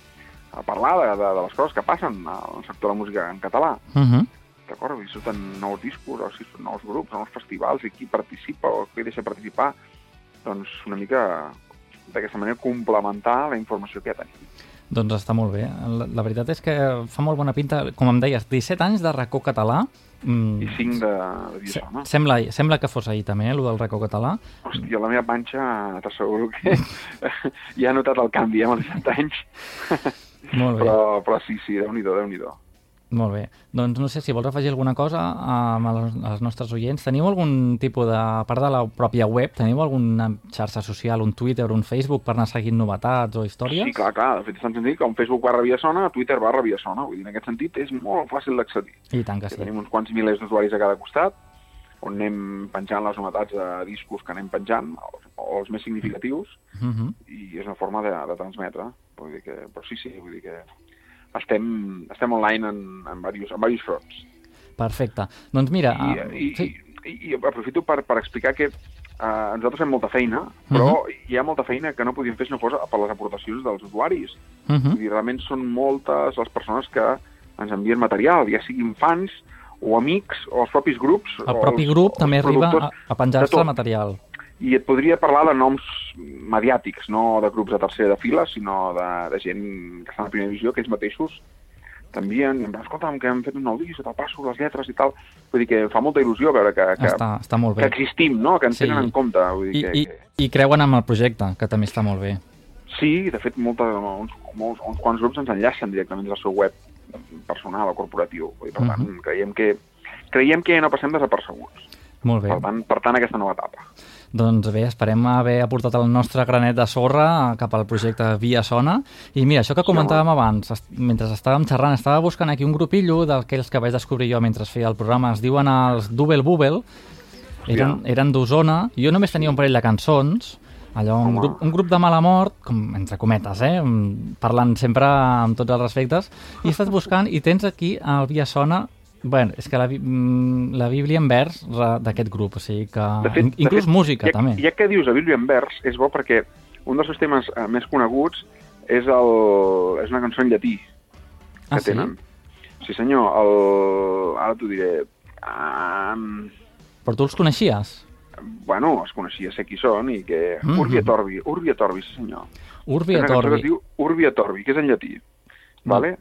a parlar de, de, de les coses que passen al sector de la música en català. Uh -huh. D'acord? I surten nous discos, o si surten nous grups, nous festivals, i qui participa o qui deixa participar, doncs una mica d'aquesta manera complementar la informació que ja tenim. Doncs està molt bé. La, la veritat és que fa molt bona pinta. Com em deies, 17 anys de racó català. Mm, I cinc de, de se- Viasona. sembla, sembla que fos ahir també, eh, el del racó català. Hòstia, la meva panxa t'asseguro que ja ha notat el canvi, eh, amb els 17 anys. Molt bé. Però, però sí, sí, déu-n'hi-do, déu nhi déu Molt bé. Doncs no sé si vols afegir alguna cosa amb els, als nostres oients. Teniu algun tipus de... A part de la pròpia web, teniu alguna xarxa social, un Twitter, un Facebook per anar seguint novetats o històries? Sí, clar, clar, de fet és tan senzill com Facebook barra Viasona, Twitter barra Viasona, vull dir, en aquest sentit és molt fàcil d'accedir. I tant que Sí. Tenim uns quants milers d'usuaris a cada costat, on anem penjant les novetats de discos que anem penjant, els, els més significatius, Uh -huh. i és una forma de, de transmetre. Vull dir que, però sí, sí, vull dir que estem, estem online en, en, diversos, en diversos fronts. Perfecte. Doncs mira... I, ah, i, sí. i, i aprofito per, per explicar que uh, nosaltres fem molta feina, però hi ha molta feina que no podíem fer si no fos per les aportacions dels usuaris. Uh -huh. Vull dir, realment són moltes les persones que ens envien material, ja siguin fans o amics o els propis grups. El propi els- grup també arriba a, a penjar-se material. I et podria parlar de noms mediàtics, no de grups de tercera de fila, sinó de, de gent que està a primera divisió, que ells mateixos t'envien, em escolta'm, que hem fet un nou disc, te'l passo, les lletres i tal. Vull dir que fa molta il·lusió veure que, que, Està, està molt que bé. existim, no? que ens Sí. tenen en compte. Vull dir I, que, i, que... I creuen amb el projecte, que també està molt bé. Sí, de fet, molta, uns, molts, uns quants grups ens enllacen directament del seu web personal o corporatiu. Vull dir, per tant, Mhm. creiem que creiem que no passem desapercebuts. Molt bé. Per tant, per tant, aquesta nova etapa. Doncs bé, esperem haver aportat el nostre granet de sorra cap al projecte Via Sona. I mira, això que comentàvem abans, est- mentre estàvem xerrant, estava buscant aquí un grupillo d'aquells que vaig descobrir jo mentre feia el programa, es diuen els Double Bubble, eren, eren d'Osona, jo només tenia un parell de cançons, allò, un Home. grup, un grup de mala mort, com entre cometes, eh? parlant sempre amb tots els respectes, i he estat buscant i tens aquí el Via Sona Bueno, és que la, mm, la Bíblia en vers d'aquest grup, o sigui que... De fet, in- inclús de fet, música, ja, també. Ja que dius a Bíblia en vers, és bo perquè un dels seus temes eh, més coneguts és, el, és una cançó en llatí que Ah, sí? tenen. Sí, senyor. El, ara t'ho diré. Um, Però tu els coneixies? bueno, es coneixia, sé qui són, i que... Mhm. Urbi et Orbi, Urbi et Orbi, sí senyor. Urbi et Orbi. es diu Urbi et Orbi, que és en llatí. Vale?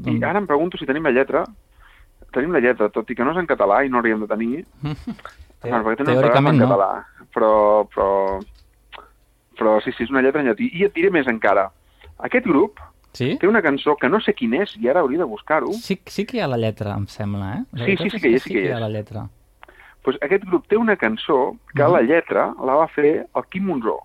I doncs- ara em pregunto si tenim la lletra. Tenim la lletra, tot i que no és en català i no hauríem de tenir. Bueno, perquè tenen Teòricament en no. català, però, però, però sí, sí, és una lletra en llatí. I et diré més encara. Aquest grup Sí? té una cançó que no sé quin és i ara hauria de buscar-ho. Sí, sí que hi ha la lletra, em sembla, eh? La Sí, sí, sí que hi és, sí que hi ha la lletra. Pues aquest grup té una cançó que Mhm. la lletra la va fer el Quim Monzó.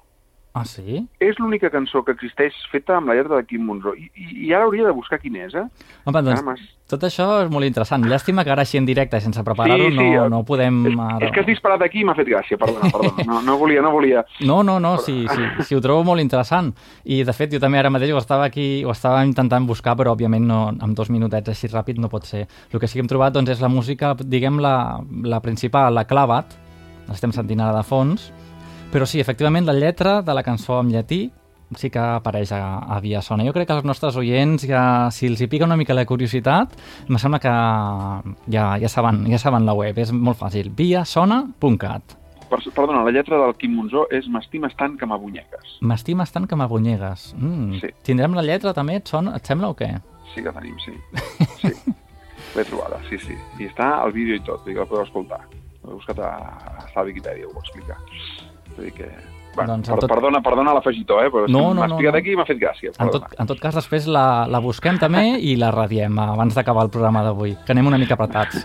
Ah, sí? És l'única cançó que existeix feta amb la lletra de Quim Monzó. I, i, i ara hauria de buscar quin és, eh? Home, doncs, m'has- tot això és molt interessant. Llàstima que ara així en directe, sense preparar-ho, Sí, sí, no, eh, no podem... És, ara- és que has disparat aquí i m'ha fet gràcia, perdona, perdona. No, no volia, no volia. No, no, no, sí, sí, sí, ho trobo molt interessant. I, de fet, jo també ara mateix ho estava aquí, ho estava intentant buscar, però, òbviament, no, amb dos minutets així ràpid no pot ser. El que sí que hem trobat, doncs, és la música, diguem, la, la principal, la clavat, l'estem sentint ara de fons, però sí, efectivament, la lletra de la cançó en llatí sí que apareix a, a Via Sona. Jo crec que els nostres oients, ja, si els hi pica una mica la curiositat, em sembla que ja, ja, saben, ja saben la web, és molt fàcil, viasona.cat. Per, perdona, la lletra del Quim Monzó és M'estimes tant que m'abunyegues. M'estimes tant que m'abunyegues. Mm. Sí. Tindrem la lletra també, et, sona, et sembla o què? Sí que tenim, sí. sí. L'he trobada, sí, sí. I està al vídeo i tot, que la podeu escoltar. L'he buscat a, a Wikipedia, ho explica. Vull dir que... Bueno, Doncs en per, tot- perdona, perdona l'afegitó, eh? Però No, no, no, no. aquí i m'ha fet gràcia. En tot, en tot cas, després la, la busquem també i la radiem abans d'acabar el programa d'avui, que anem una mica apretats.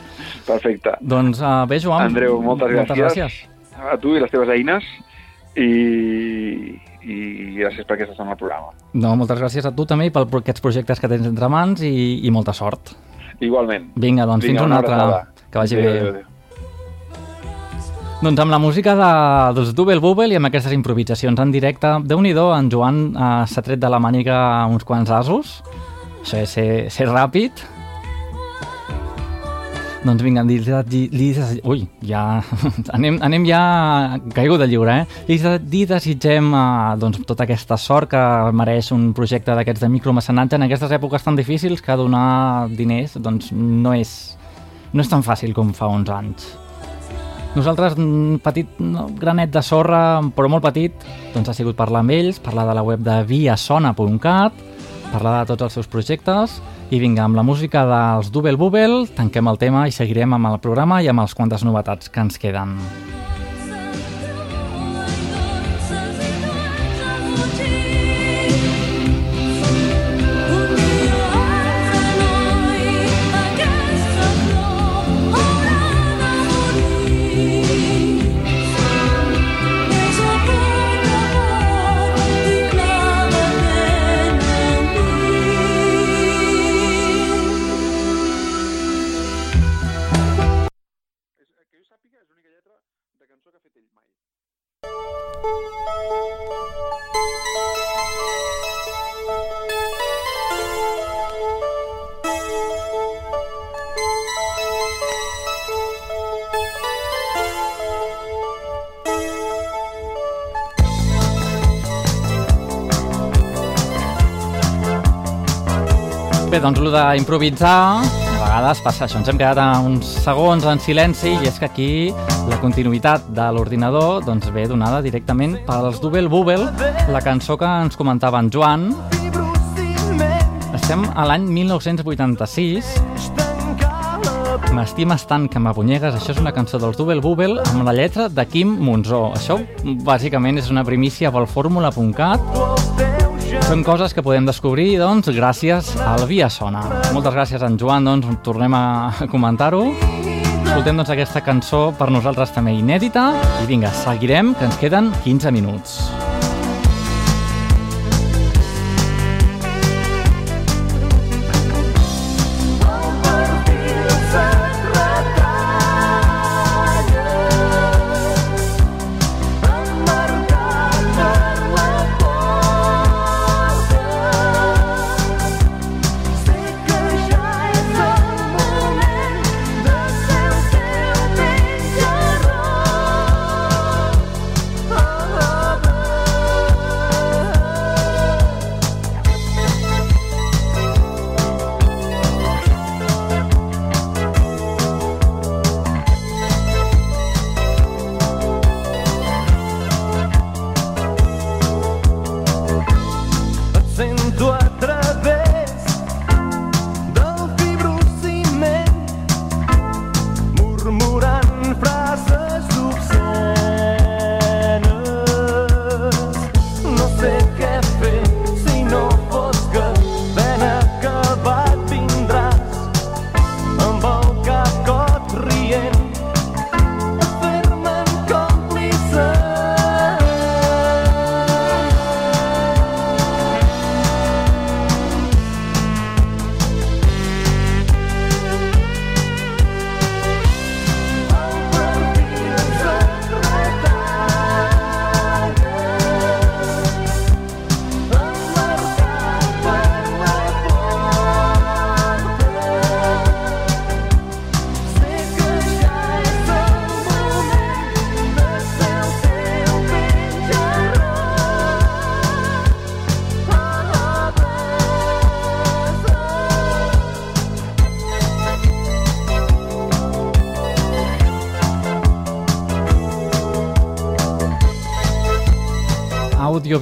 Perfecte. Doncs uh, bé, Joan. Andreu, moltes gràcies. Moltes gràcies. A tu i les teves eines i, i gràcies per aquesta estona al programa. No, moltes gràcies a tu també i per aquests projectes que tens entre mans i, i molta sort. Igualment. Vinga, doncs fins una, altra. abraçada. Que vagi Adéu, bé. adéu, adéu. Doncs amb la música de, dels Double Bubble i amb aquestes improvisacions en directe, déu nhi en Joan eh, s'ha tret de la màniga uns quants asos. Això és ser, ser ràpid. Doncs vinga, li, ui, ja, anem, anem ja caigut de lliure, eh? Li, li desitgem eh, doncs, tota aquesta sort que mereix un projecte d'aquests de micromecenatge en aquestes èpoques tan difícils que donar diners doncs, no, és, no és tan fàcil com fa uns anys. Nosaltres, un petit no, granet de sorra, però molt petit, doncs ha sigut parlar amb ells, parlar de la web de viasona.cat, parlar de tots els seus projectes, i vinga, amb la música dels Double Bubble, tanquem el tema i seguirem amb el programa i amb les quantes novetats que ens queden. Bé, doncs el d'improvisar, a vegades passa això, ens hem quedat uns segons en silenci i és que aquí la continuïtat de l'ordinador doncs, ve donada directament pels Double Bubble, la cançó que ens comentava en Joan. Estem a l'any 1986 M'estimes tant que m'abonyegues, això és una cançó dels Double Bubble amb la lletra de Quim Monzó. Això, bàsicament, és una primícia pel fórmula.cat. Són coses que podem descobrir, doncs, gràcies al Via Sona. Moltes gràcies, en Joan, doncs, tornem a comentar-ho. Escoltem, doncs, aquesta cançó per nosaltres també inèdita. I vinga, seguirem, que ens queden 15 minuts.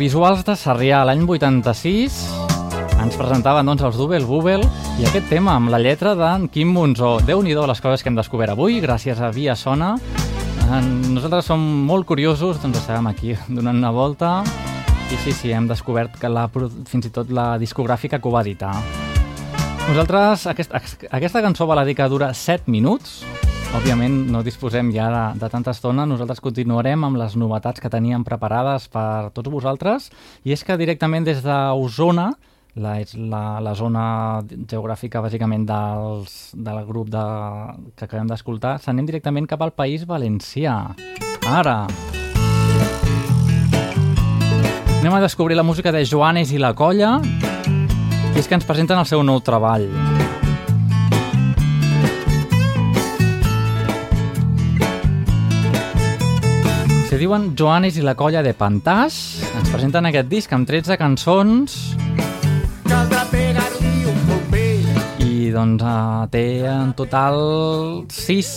Audiovisuals de Sarrià l'any 86. ens presentaven doncs, els Double Bubble i aquest tema amb la lletra d'en Quim Monzó. Déu-n'hi-do les coses que hem descobert avui, gràcies a Via Sona. Eh, Nosaltres som molt curiosos, doncs estàvem aquí donant una volta i sí, sí, hem descobert que la, fins i tot la discogràfica que ho va editar. Nosaltres, aquest, aquesta cançó va la dir que dura 7 minuts. Òbviament no disposem ja de, de tanta estona. Nosaltres continuarem amb les novetats que teníem preparades per tots vosaltres. I és que directament des d'Osona, la, és la, la zona geogràfica bàsicament dels, del grup de, que acabem d'escoltar, s'anem directament cap al País Valencià. Ara! Anem a descobrir la música de Joanes i la Colla, i és que ens presenten el seu nou treball. Se diuen Joanes i la Colla de Pantàs. Ens presenten aquest disc amb 13 cançons Caldrà pegar-li un colpell i doncs uh, té en total 6,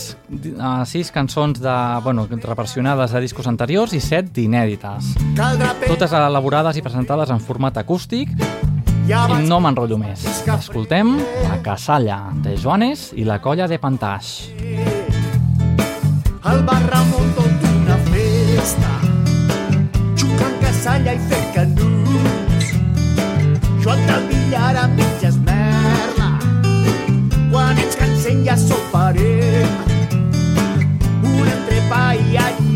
uh, 6 cançons de, bueno, reversionades de discos anteriors i 7 d'inèdites. Totes elaborades i presentades en format acústic I no m'enrotllo més. Escoltem La Casalla, de Joanes i la Colla de Pantaix. al bar Ramon tot una festa jugant casalla i fent canuts Joan del Villar a mitges merla. Quan ens cansem ja soparem un entrepà i alliol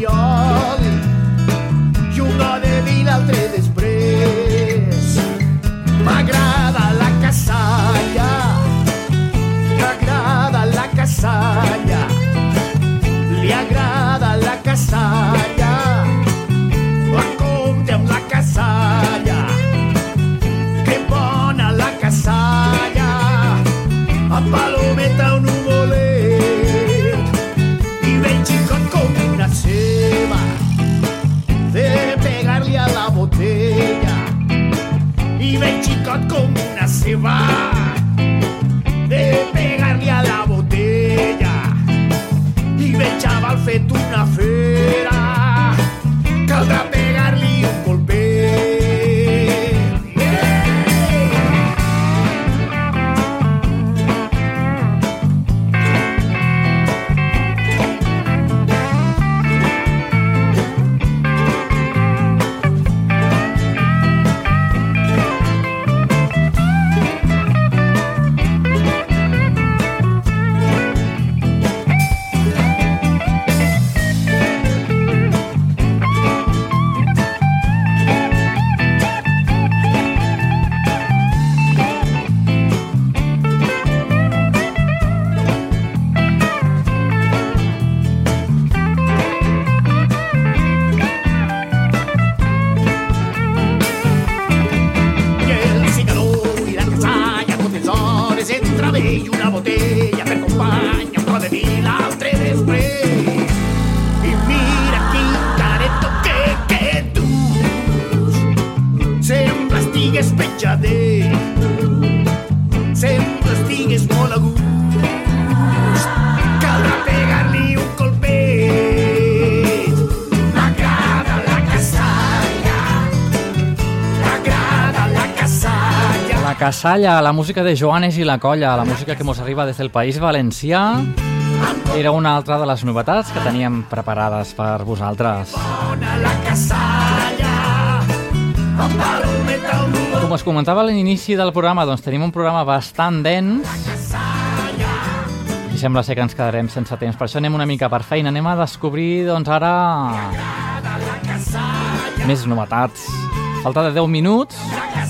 xicot com una ceba. De pegar-li a la botella i veig xaval fet una fera. Casalla. La música de Joanes i la Colla, la música que mos arriba des del País Valencià, era una altra de les novetats que teníem preparades per vosaltres. Com us comentava a l'inici del programa, doncs tenim un programa bastant dens i sembla ser que ens quedarem sense temps. Per això anem una mica per feina. Anem a descobrir, doncs, ara... Més novetats. Falta de 10 minuts.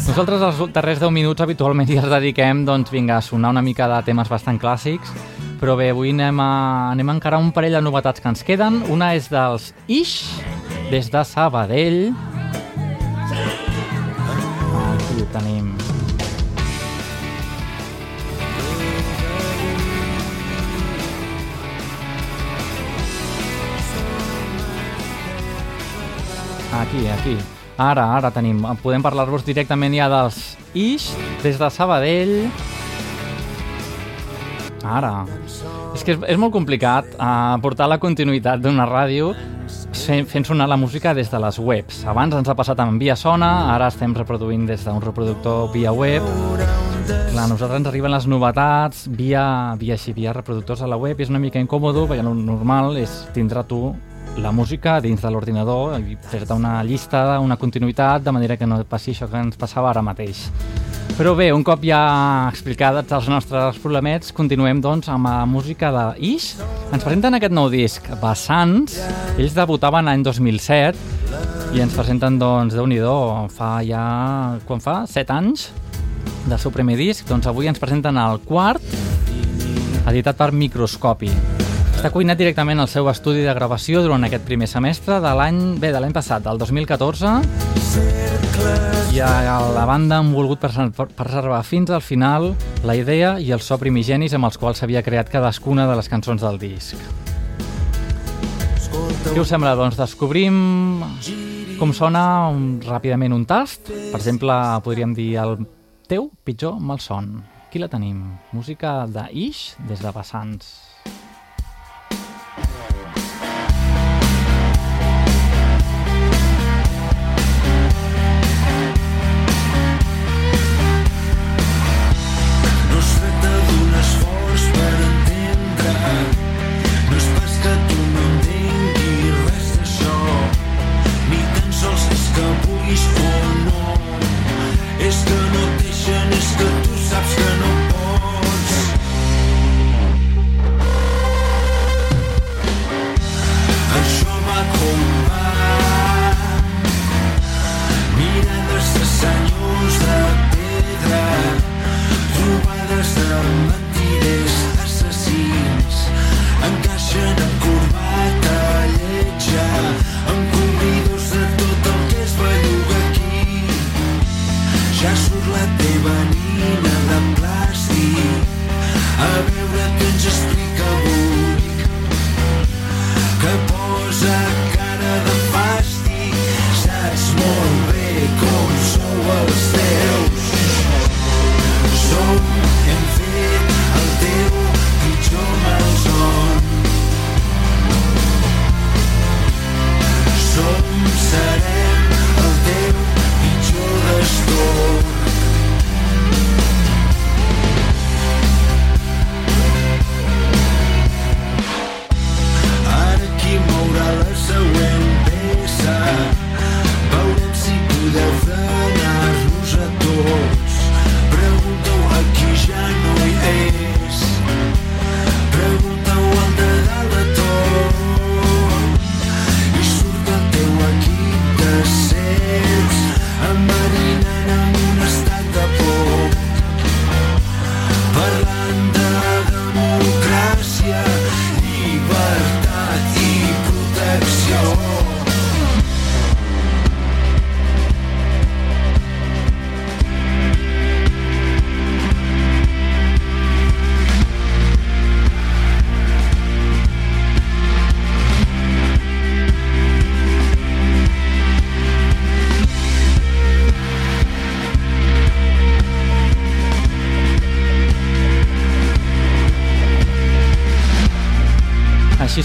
Nosaltres els darrers 10 minuts habitualment ja els dediquem, doncs, vinga, a sonar una mica de temes bastant clàssics. Però bé, avui anem a, anem a encarar un parell de novetats que ens queden. Una és dels Ix, des de Sabadell. Aquí ho tenim. Aquí, aquí. Ara, ara tenim. Podem parlar-vos directament ja dels Ix, des de Sabadell. Ara. És que és, és molt complicat uh, portar la continuïtat d'una ràdio fent, sonar la música des de les webs. Abans ens ha passat amb via sona, ara estem reproduint des d'un reproductor via web. Clar, a nosaltres ens arriben les novetats via, via, així, via reproductors a la web i és una mica incòmodo perquè el normal és tindre tu la música dins de l'ordinador i fer-te una llista, una continuïtat, de manera que no passi això que ens passava ara mateix. Però bé, un cop ja explicats els nostres problemets, continuem doncs amb la música de Ish. Ens presenten aquest nou disc, Vessants. Ells debutaven l'any 2007 i ens presenten, doncs, déu nhi fa ja... quan fa? 7 anys del seu primer disc. Doncs avui ens presenten el quart, editat per Microscopi. Està cuinat directament al seu estudi de gravació durant aquest primer semestre de l'any bé de l'any passat, del 2014, i a la banda han volgut preser- preservar fins al final la idea i el so primigenis amb els quals s'havia creat cadascuna de les cançons del disc. Què us sembla? Doncs descobrim com sona un, ràpidament un tast. Per exemple, podríem dir el teu pitjor malson. Aquí la tenim. Música Ish des de Vessants.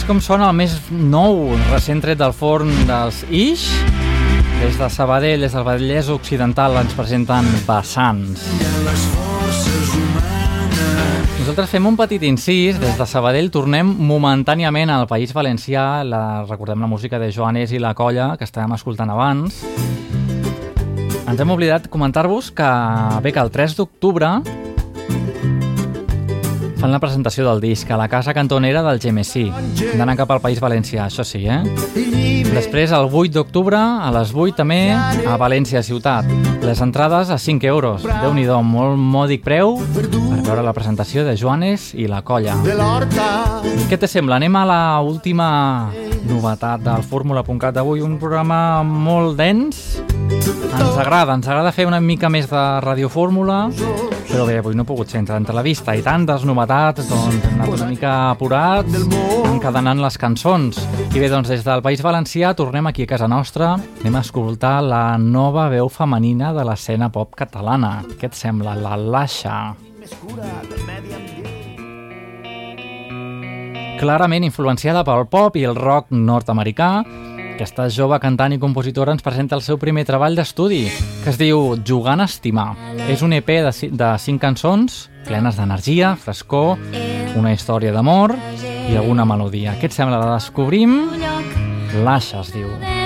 Com sona el més nou, recent tret del forn dels Ish. Des de Sabadell, des del Vallès Occidental, ens presenten Vessants. Nosaltres fem un petit incís, des de Sabadell tornem momentàniament al País Valencià, la, recordem la música de Joanes i la Colla, que estàvem escoltant abans. Ens hem oblidat comentar-vos que, bé, que el 3 d'octubre fan la presentació del disc a la Casa Cantonera del Gemesí, d'anar cap al País Valencià, això sí, eh? Després, el 8 d'octubre, a les 8 també, a València Ciutat. Les entrades a 5 euros. déu nhi molt mòdic preu per veure la presentació de Joanes i la colla. Què te sembla? Anem a la última novetat del Fórmula.cat d'avui, un programa molt dens. Ens agrada, ens agrada fer una mica més de radiofórmula, però bé, avui no he pogut ser entre l'entrevista i tantes novetats, doncs hem anat una mica apurats, encadenant les cançons. I bé, doncs des del País Valencià tornem aquí a casa nostra, anem a escoltar la nova veu femenina de l'escena pop catalana. Què et sembla? La Lasha. Clarament influenciada pel pop i el rock nord-americà, Aquesta jove cantant i compositora ens presenta el seu primer treball d'estudi, que es diu Jugant a estimar. És un EP de, de cinc cançons, plenes d'energia, frescor, una història d'amor i alguna melodia. Què et sembla? La descobrim? L'Aixa es diu. Veu entre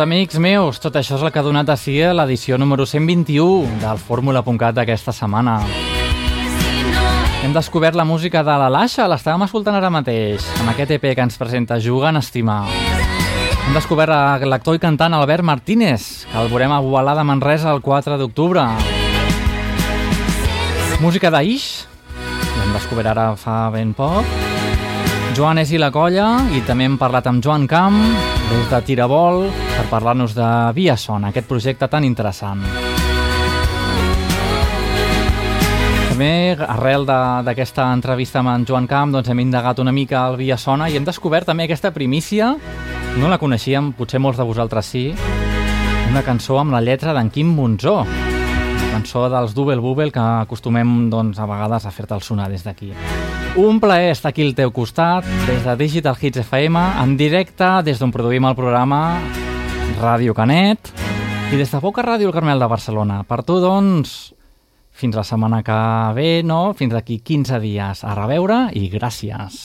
amics meus, tot això és el que ha donat a si l'edició número 121 del Fórmula.cat d'aquesta setmana. Hem descobert la música de la Lasha, l'estàvem escoltant ara mateix, amb aquest EP que ens presenta Jugant a Estimar. Hem descobert l'actor i cantant Albert Martínez, que el veurem a Boalà de Manresa el 4 d'octubre. Música d'Aix, l'hem descobert ara fa ben poc. Joan és i la colla, i també hem parlat amb Joan Camp, des de Tirabol, per parlar-nos de Via Son, aquest projecte tan interessant. També, arrel d'aquesta entrevista amb en Joan Camp, doncs hem indagat una mica al Via Sona i hem descobert també aquesta primícia, no la coneixíem, potser molts de vosaltres sí, una cançó amb la lletra d'en Quim Monzó, cançó dels Double Bubble que acostumem doncs, a vegades a fer-te'l sonar des d'aquí. Un plaer estar aquí al teu costat, des de Digital Hits FM, en directe, des d'on produïm el programa Ràdio Canet i des de Boca Ràdio el Carmel de Barcelona. Per tu, doncs, fins la setmana que ve, no? Fins d'aquí 15 dies. A reveure i gràcies.